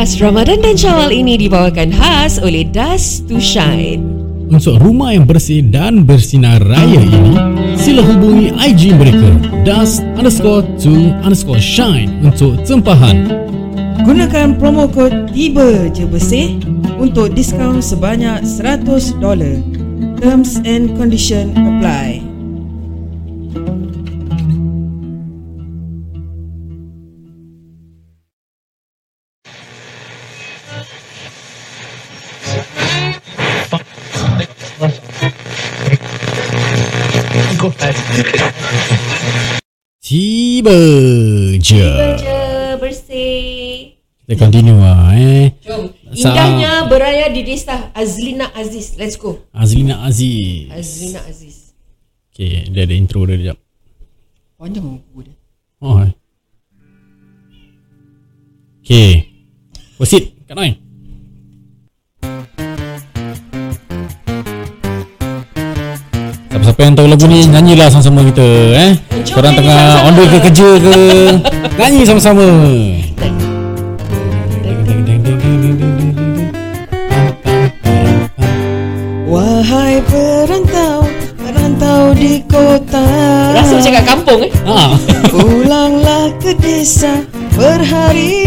khas Ramadan dan Syawal ini dibawakan khas oleh Dust to Shine. Untuk rumah yang bersih dan bersinar raya ini, sila hubungi IG mereka dust underscore to underscore shine untuk tempahan. Gunakan promo kod Tiba Je Bersih untuk diskaun sebanyak $100. Terms and condition apply. Tiba je. Je bersih. Kita continue lah eh. Jom. Indahnya beraya di desa Azlina Aziz. Let's go. Azlina Aziz. Azlina Aziz. Okay, dia ada intro dia sekejap. Panjang buku dia. Oh. eh. Okay. Proceed. Kat Noi. Siapa-siapa yang tahu lagu ni Nyanyilah sama-sama kita eh Jom Korang tengah sama-sama. on the way ke kerja ke Nyanyi sama-sama Wahai perantau, perantau di kota. Rasa macam kat kampung eh. Ah, Pulanglah ke desa berhari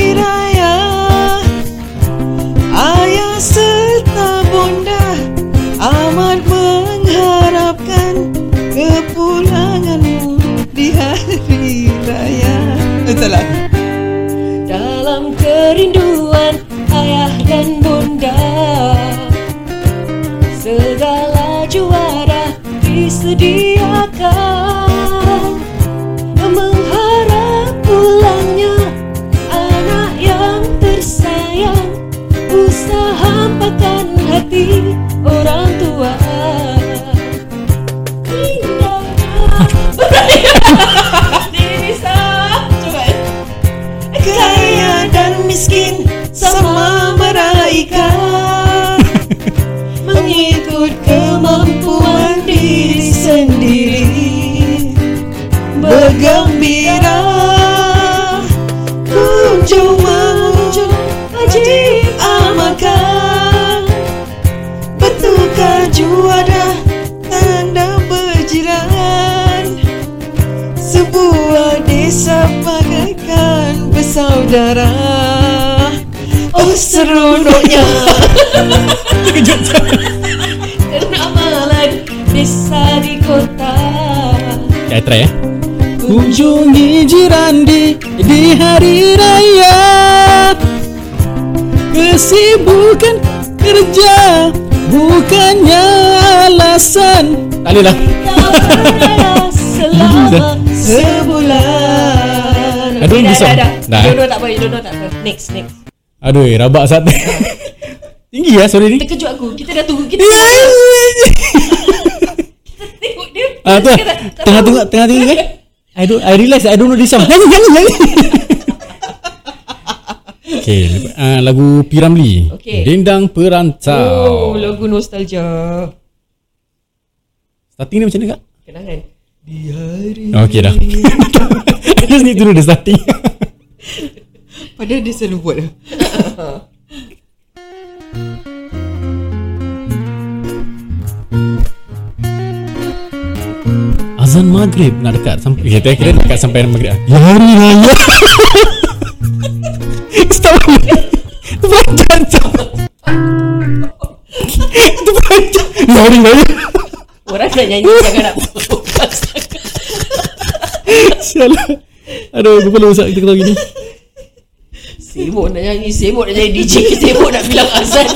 bersaudara Oh seronoknya. Amalan desa di kota. I try eh Kunjungi jiran di di hari raya. Kesibukan kerja bukannya alasan. Tak boleh lah selama sebulan Okay, dah, besar. dah, dah. Dah, eh? Tak apa, know tak apa Next, next Aduh, rabak satu Tinggi lah suara ni Terkejut aku, kita dah tunggu Kita tengok dia Ah tu tengah tahu. tengah tengah tengah kan. I don't I realize I don't know this song. Nyanyi nyanyi nyanyi. Okay, uh, lagu P Ramlee. Okay. Dendang Oh, Perantau. lagu nostalgia Starting ni macam mana kak? Kenangan Di hari Okay dah. I just need to know the starting. Padahal dia selalu buat dah Azan maghrib nak dekat sampai kita kira dekat sampai maghrib. Ya hari raya. Stop. Itu panjang tu. Itu panjang. Ya hari raya. Orang nak nyanyi Jangan nak fokus Sialah. Aduh, perlu usah kita ketawa gini. Sibuk nak nyanyi Sibuk nak jadi DJ Sibuk nak bilang azan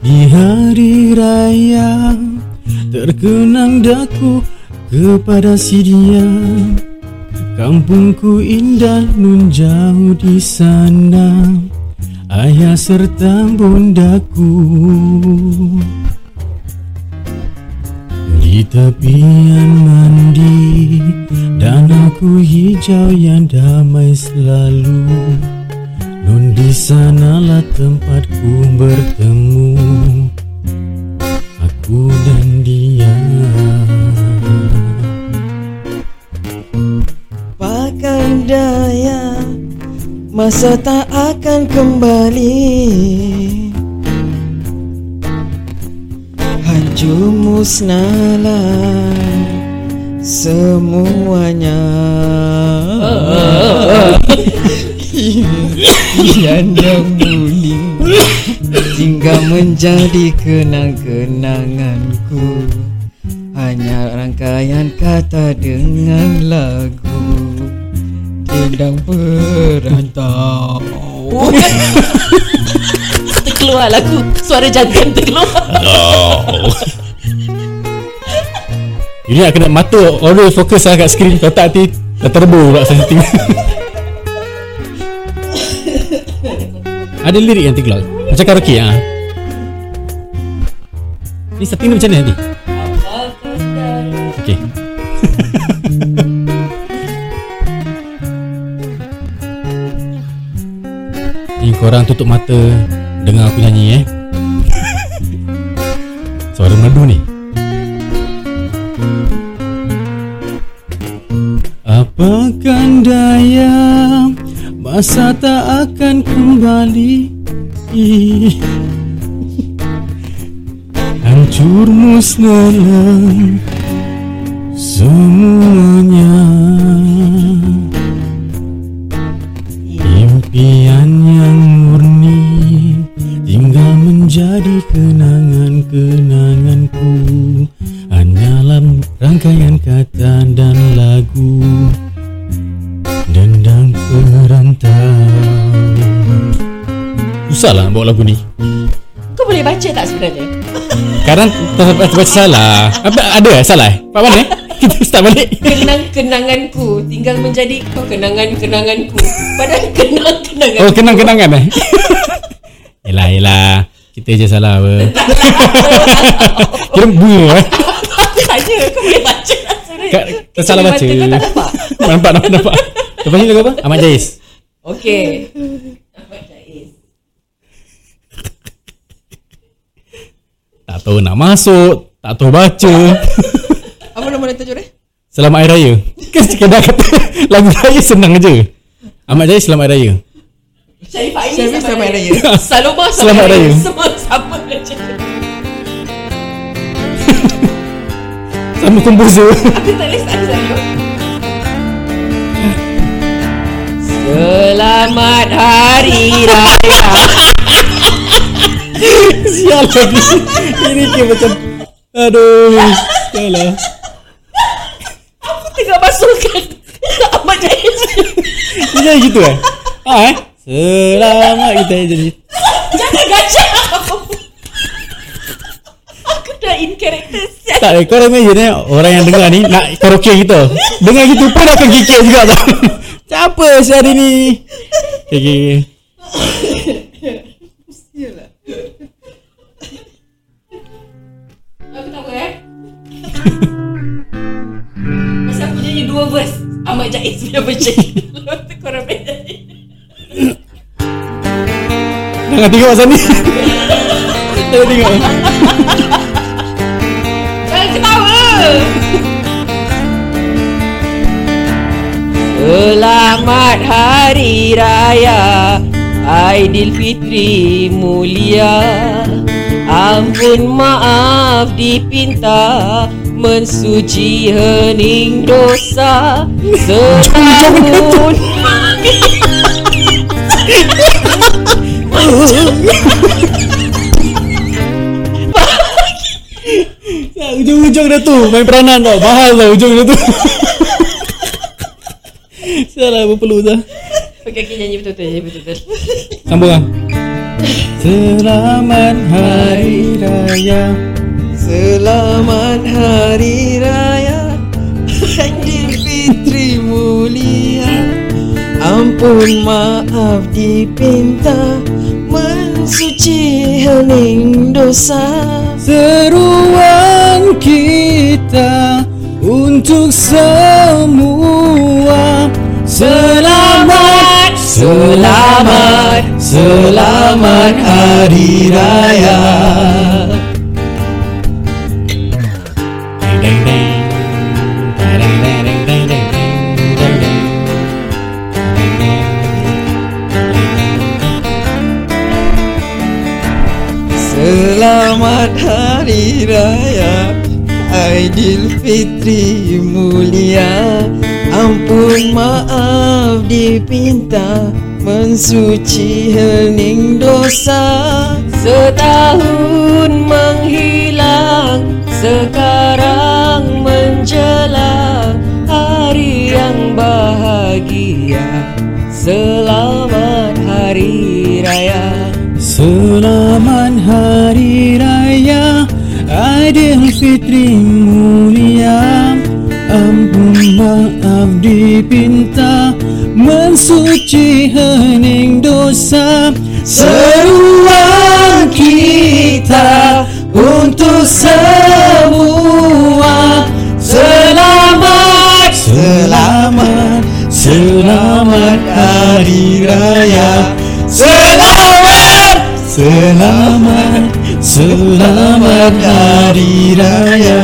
Di hari raya terkenang daku kepada si dia Kampungku indah nun jauh di sana Ayah serta bundaku. Di tepian mandi Dan aku hijau yang damai selalu. Nun di sanalah tempatku bertemu. Aku dan dia. Pakai daya Masa tak akan kembali. Hancur musnahlah Semuanya. Impian yang mulia Tinggal menjadi kenang-kenanganku. Hanya rangkaian kata dengan lagu Dendang perantau Terkeluar lagu. Suara jantan terkeluar. Ini nak kena mata Always fokus lah kat skrin. Kalau tak nanti Dah terbur pula sensitif Ada lirik yang terkeluar. Macam karaoke ha? Ni setting ni macam mana nanti? Okay korang tutup mata Dengar aku nyanyi eh. Suara merdu ni. Apakan daya Masa tak akan kembali? Hancur musnahlah Semuanya. Impian yang menjadi kenangan-kenanganku. Hanyalah rangkaian kata dan lagu. Dendang perantau Susah lah bawa lagu ni. Kau boleh baca tak sebenarnya? Sekarang terbaca baca salah. Apa, Ada eh? Salah eh? Pak mana eh? Kita start balik. Kenang-kenanganku. Tinggal menjadi Kau kenangan-kenanganku. Padahal kenang-kenangan Oh kenang-kenangan eh? Yelah yelah Kita je salah apa. Kira bunga eh? Tanya kau boleh baca. Kak, tersalah baca. Kau tak nampak? Nampak nampak nampak. Ni lagu apa? Ahmad Jais. Okay Ahmad Jais Tak tahu nak masuk Tak tahu baca. Apa nama tajuk dia? Selamat Hari Raya. Kan sekedar kata Lagu raya senang je. Ahmad Jais Selamat Hari Raya Syarif Aini Syarif Selamat Raya. Saloma Selamat Selamat Raya Raya. Semua sama je Sama komposer Aku tak boleh start Selamat Hari Raya. Sial lagi Ini kira macam Aduh Sial lah. Aku tengah masukkan. Ahmad Jais Dia jadi gitu eh? Ah eh Selamat kita jadi. Jangan gajah Aku dah in character siap Tak eh korang imagine eh Orang yang dengar ni Nak karaoke kita. Dengar gitu pun akan kikir juga. Tau Siapa si hari ni Okay okay okay Aku tak apa eh. Masa aku nyanyi dua verse Ahmad Jais punya version. Lepas tu korang beda Jangan tengok pasal ni Jangan tengok. Jangan ketawa. Selamat Hari Raya Aidilfitri mulia. Ampun maaf dipinta Mensuci hening dosa. Setahun Ujung-ujung dia tu Main peranan tau. Mahal tau ujung dia tu. Salah apa perlu dah. Okay, okay nyanyi betul-betul Nyanyi betul-betul. Sambung lah. Selamat Hari Raya. Selamat Hari Raya. Aidilfitri mulia Ampun maaf dipinta Mensuci hening dosa. Seruan kita Untuk semua. Selamat Selamat Selamat Hari Raya Raya Aidilfitri mulia. Ampun maaf dipinta Mensuci hening dosa. Setahun menghilang Sekarang menjelang Hari yang bahagia Selamat Hari Raya. Selamat Hari Raya Aidilfitri mulia. Ampun maaf dipinta. Mensuci hening dosa. Seruan kita untuk semua. Selamat, selamat, selamat Hari Raya. Selamat, selamat, selamat Hari Raya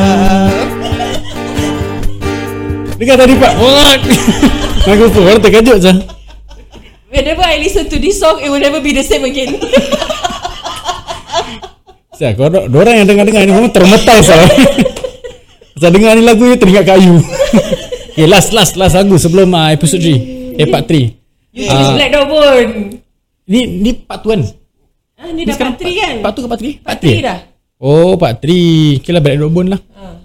Dengar tadi Pak What? Aku pun orang terkejut sah Whenever I listen to this song It will never be the same again Saya kau orang yang dengar-dengar ni memang termetai sah. Saya dengar ni lagu ni teringat kayu. okay, last last last lagu sebelum uh, episode 3. Eh part 3. You choose Black Dog Bone Ni ni part 1 kan? Ah, Ni dah part 3 kan Part 2 ke part 3? Part 3 dah Oh, part 3. Okay lah, Black Dog Bone lah. Ah.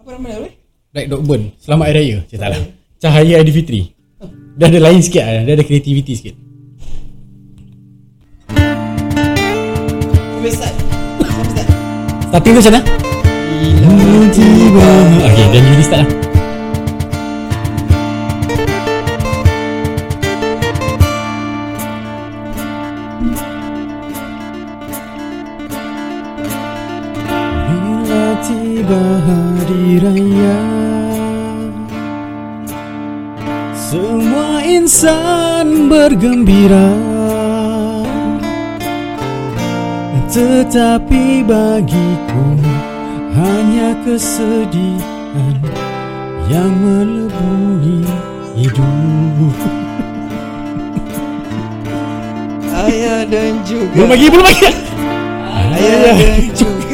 Apa nama dia? Black Dog Bone. Selamat Hari Raya. Cik tak lah. Cahaya Aidilfitri. Dah ada lain sikit lah. Dah ada kreativiti sikit. Starting tu macam mana? Okay, dan jadi start lah. Semua insan bergembira. Tetapi bagiku Hanya kesedihan Yang melebuni hidup Ayah dan juga Belum lagi, belum lagi. Ayah dan juga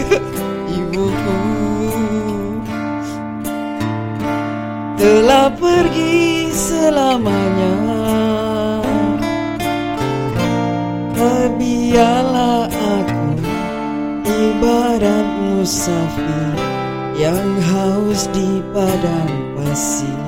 selamanya. Biarlah aku ibarat musafir Yang haus di padang pasir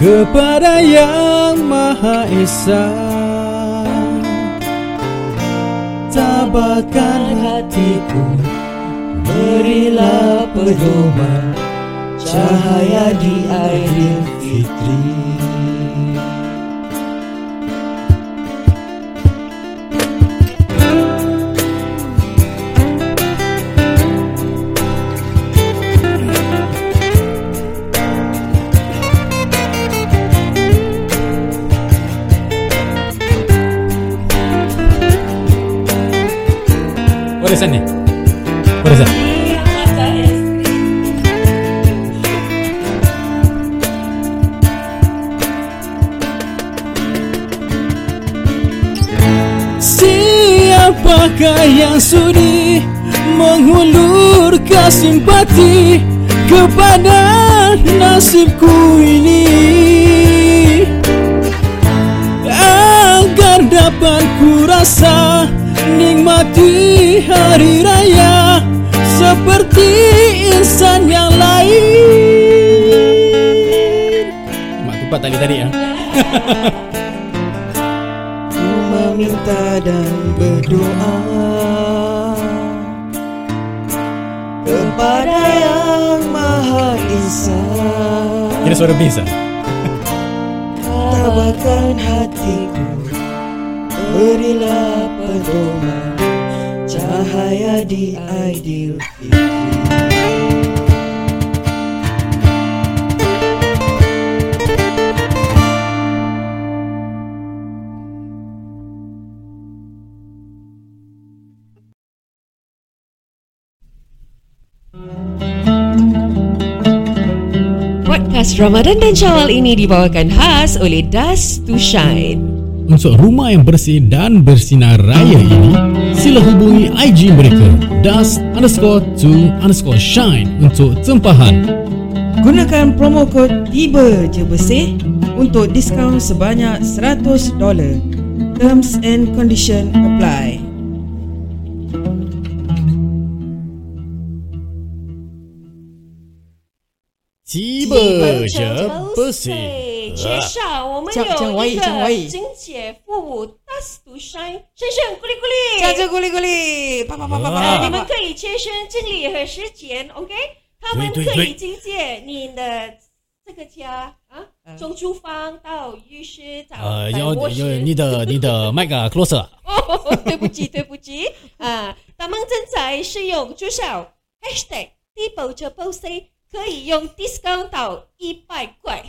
Kepada Yang Maha Esa. Tabahkan hatiku Berilah pedoman Cahaya di Warisan ni? Warisan? Siapakah yang sudi menghulurkan simpati kepada nasibku ini agar dapat ku rasa nikmati hari raya seperti insan yang lain. Mak tupat tadi tadi ya. Ku meminta dan berdoa kepada yang maha esa Kira suara bass lah Tabahkan hatiku Berilah pedoman Cahaya di ideal Podcast Ramadan dan Syawal ini dibawakan khas oleh Dust to Shine. Untuk rumah yang bersih dan bersinar raya ini, sila hubungi IG mereka dust underscore to underscore shine untuk tempahan. Gunakan promo kod Tiba Je Bersih Untuk diskaun sebanyak $100 Terms and condition apply Tiba je bersih. 介绍我们有一个金姐父母 Dust to Shine，深深鼓励鼓励。加这咕哩咕哩啪啪啪啪啪你们可以切身经历和时间，OK？他们可以经借你的这个家啊，嗯从厨房到浴室到呃，到要。要你的你的麦克 closer。哦，对不起，对不起啊！他们正在使用助手 hashtag 低保者 post 可以用 discount 到一百块。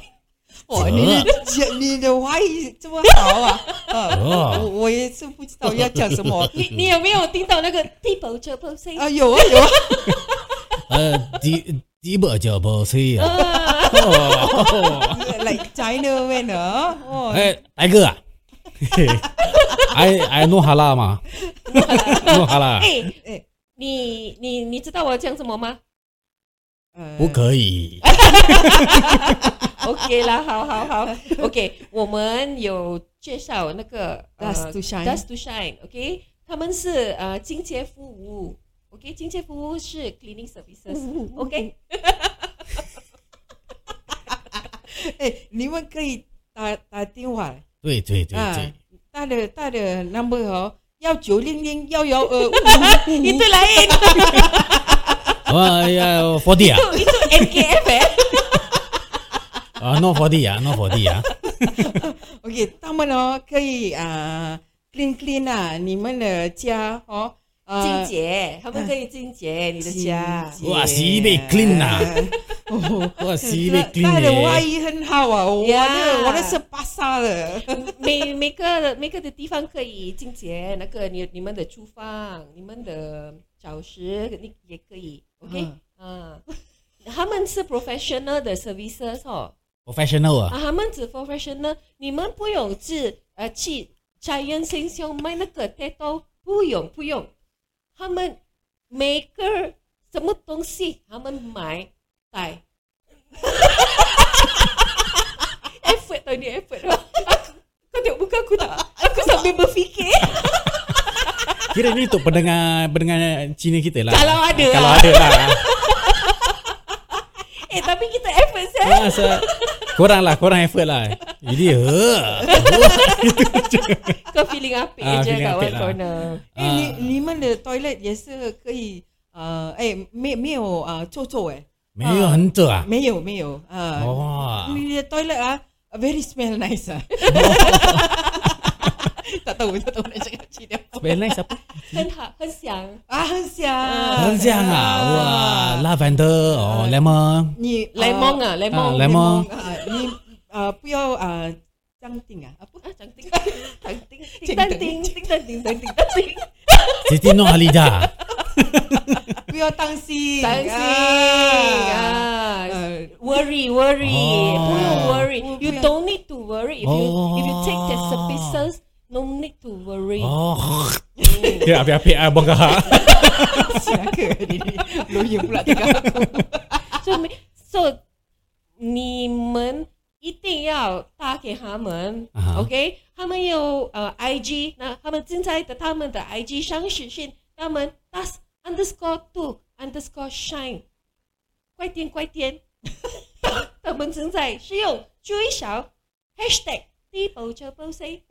哇，你你讲你的华语这么好啊！啊，我我也是不知道要讲什么。你你有没有听到那个低保者 post？啊，有啊有啊，呃，第第不就不是啊？来 China man 啊，哦，哎，大哥啊，I I know 哈拉吗？know 哈拉哎哎你你你知道我讲什么吗呃不可以。？OK 啦，好好好，OK，我们有介绍那个 Dust to Shine Dust to Shine，OK，、他们是呃清洁服务，OK，清洁服务是 cleaning services，OK，、哎，你们可以打打电话对对对啊对，，他的他的 number 哦，幺九零零幺幺二五。itu lain, 哦呀，forty 啊，itu itu NKF eh. 啊，no forty 啊，no forty 啊， OK，他们哦可以啊、clean clean 啊，你们的家哦，啊清洁，他们可以清洁你的家。清洁哇西北 clean 啊哦，哇，西北他 clean 他的外嘞，语很好啊，我的 Yeah 我的是巴萨的，每每个每个的地方可以清洁，那个你你们的厨房、你们的教室，你也可以，OK，啊，他们是 professional 的 services 哦， professional 啊，啊，他们只 professional，你们不用去呃去家园星星买那个 t a t o 不用不用，他们每个什么东西他们买带，effort tau ni effort tau. Aku, kau tengok muka aku tak? Aku sambil berfikir. Kira ni untuk pendengar pendengar Cina kita lah. Kalau ada Kalau lah. ada lah. eh tapi kita effort saya. Ah, so- korang lah, korang effort lah. Jadi, uh, Kau feeling apik Ah, je feeling kat apik one lah. corner. 哎，你你们的 toilet 也是可以，呃，哎，没没有啊，臭臭哎，没有很热啊。没有没有啊，哇，你的 toilet 啊，very smell nice 啊。 tak tahu tak tahu nak cakap cerita apa Spell nice apa? Hen ha, Hen Xiang Ah Hen Xiang ah, Hen Xiang ah. ah. Wah Lavender Oh ah. Lemon. Ni Lemon ah Lemon Lemon Ni apa Puyo uh, Cangting ah Apa? Ah, cangting Cangting Cangting Cangting Cangting Cangting Cangting Siti Nur Halida. Puyo Tangsi Tangsi Ah. Worry Worry. Oh. Puyo worry. You don't need to worry If you If you take the oh. services No need to worry。哦，dia api-api ah bongkar. siapa ni? Lawyer pula tengah aku. so me- so 你们一定要打给他们、啊哈 o k 他们有呃 IG，那他们正在的他们的 IG 上实现他们 das underscore two underscore shine，快点快点，他们正在使用最少 hashtag 低保车保 C，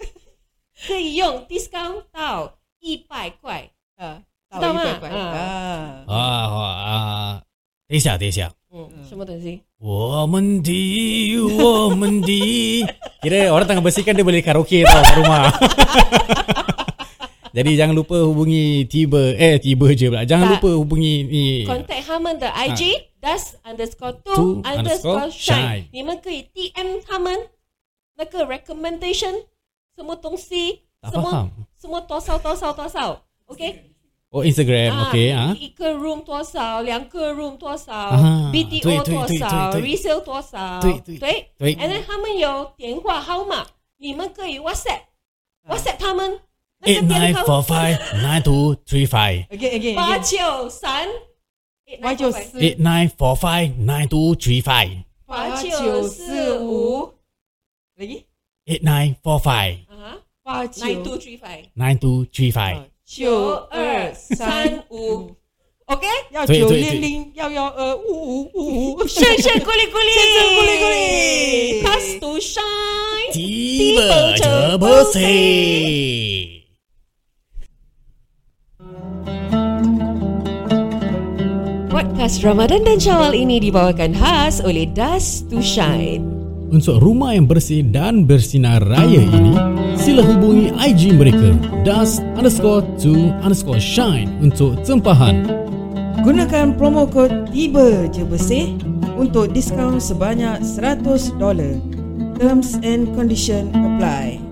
可以用 discount 到一百块。啊，知道吗一百块啊啊。 Ah, ah, 等一下，等一下，嗯，什么东西？我们的，我们的。Kira orang tengah bersihkan dia boleh karaoke tau kat rumah. Jadi jangan lupa hubungi tiba eh tiba je pula. Jangan Tak. lupa hubungi ni. contact 他们的 IG dust underscore two Two underscore underscore shine， shine 你们可以 DM 他们那个 recommendation 什么东西，tak 什么 faham. 什么多少多少多少，OK？ Oh Instagram, 啊 okay ah. 一个 room 多少，两个 room 多少、啊 b t 对 o 对对多少对对，resale 多少，对对对对 and then 他们有电话号码，你们可以 WhatsApp WhatsApp 他们那 Eight 个 nine 电 four 话 five nine two three five. Again, again, 八 again. 九三八九四 Eight nine four five nine two three five. 八九四五Lagi? Eight nine four five 啊八，nine 九 two three five nine two three five. 九二三五，OK，要对对对九零零幺幺二五五五五。胜胜鼓励鼓励，胜胜鼓励鼓励 Pass to shine。 Tiba je bersih. Podcast Ramadan dan Syawal ini dibawakan khas oleh Dust to Shine. Untuk rumah yang bersih dan bersinar raya ini, sila hubungi IG mereka dust underscore to underscore shine untuk tempahan. Gunakan promo kod Tiba Je Bersih untuk diskaun sebanyak $100. Terms and condition apply.